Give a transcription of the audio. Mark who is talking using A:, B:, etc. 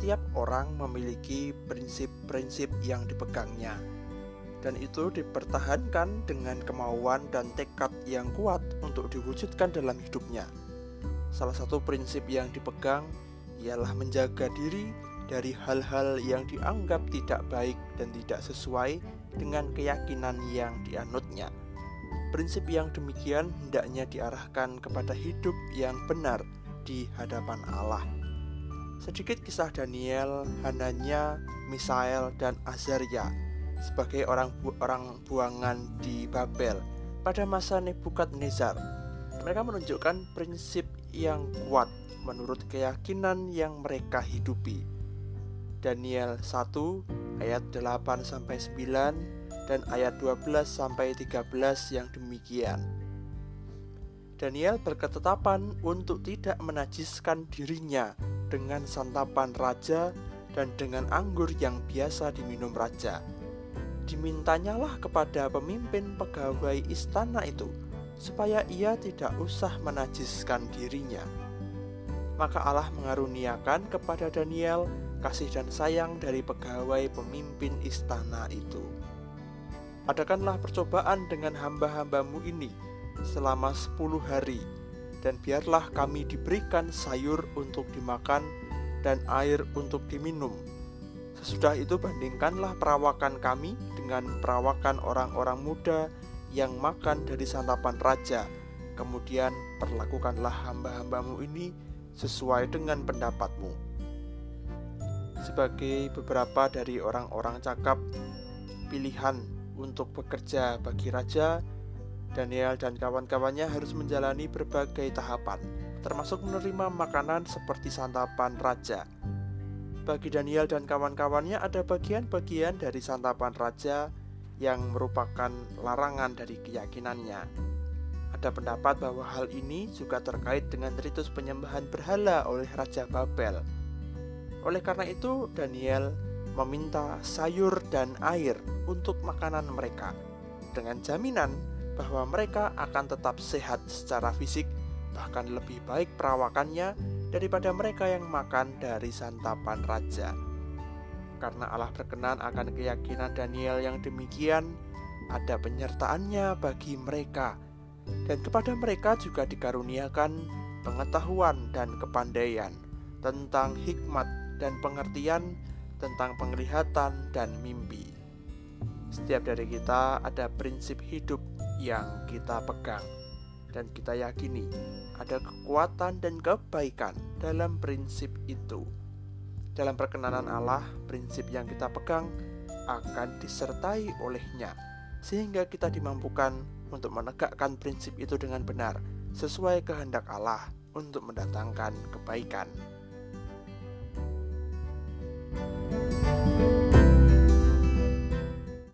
A: setiap orang memiliki prinsip-prinsip yang dipegangnya, dan itu dipertahankan dengan kemauan dan tekad yang kuat untuk diwujudkan dalam hidupnya. Salah satu prinsip yang dipegang ialah menjaga diri dari hal-hal yang dianggap tidak baik dan tidak sesuai dengan keyakinan yang dianutnya. Prinsip yang demikian hendaknya diarahkan kepada hidup yang benar di hadapan Allah. Sedikit kisah Daniel, Hananya, Misael, dan Azaria sebagai orang bu orang buangan di Babel pada masa Nebukadnezar. Mereka menunjukkan prinsip yang kuat menurut keyakinan yang mereka hidupi. Daniel 1 ayat 8 sampai 9 dan ayat 12 sampai 13 yang demikian. Daniel berketetapan untuk tidak menajiskan dirinya dengan santapan raja dan dengan anggur yang biasa diminum raja. Dimintanyalah kepada pemimpin pegawai istana itu supaya ia tidak usah menajiskan dirinya. Maka Allah mengaruniakan kepada Daniel kasih dan sayang dari pegawai pemimpin istana itu. Adakanlah percobaan dengan hamba-hambamu ini selama sepuluh hari dan biarlah kami diberikan sayur untuk dimakan dan air untuk diminum. Sesudah itu bandingkanlah perawakan kami dengan perawakan orang-orang muda yang makan dari santapan raja. Kemudian perlakukanlah hamba-hambamu ini sesuai dengan pendapatmu. Sebagai beberapa dari orang-orang cakap pilihan untuk bekerja bagi raja, Daniel dan kawan-kawannya harus menjalani berbagai tahapan, termasuk menerima makanan seperti santapan raja. Bagi Daniel dan kawan-kawannya ada bagian-bagian dari santapan raja yang merupakan larangan dari keyakinannya. Ada pendapat bahwa hal ini juga terkait dengan ritus penyembahan berhala oleh Raja Babel. Oleh karena itu, Daniel meminta sayur dan air untuk makanan mereka dengan jaminan bahwa mereka akan tetap sehat secara fisik, bahkan lebih baik perawakannya daripada mereka yang makan dari santapan raja. Karena Allah berkenan akan keyakinan Daniel yang demikian, ada penyertaannya bagi mereka, dan kepada mereka juga dikaruniakan pengetahuan dan kepandaian tentang hikmat dan pengertian tentang penglihatan dan mimpi. Setiap dari kita ada prinsip hidup yang kita pegang dan kita yakini ada kekuatan dan kebaikan dalam prinsip itu. Dalam perkenanan Allah, prinsip yang kita pegang akan disertai olehnya sehingga kita dimampukan untuk menegakkan prinsip itu dengan benar sesuai kehendak Allah untuk mendatangkan kebaikan.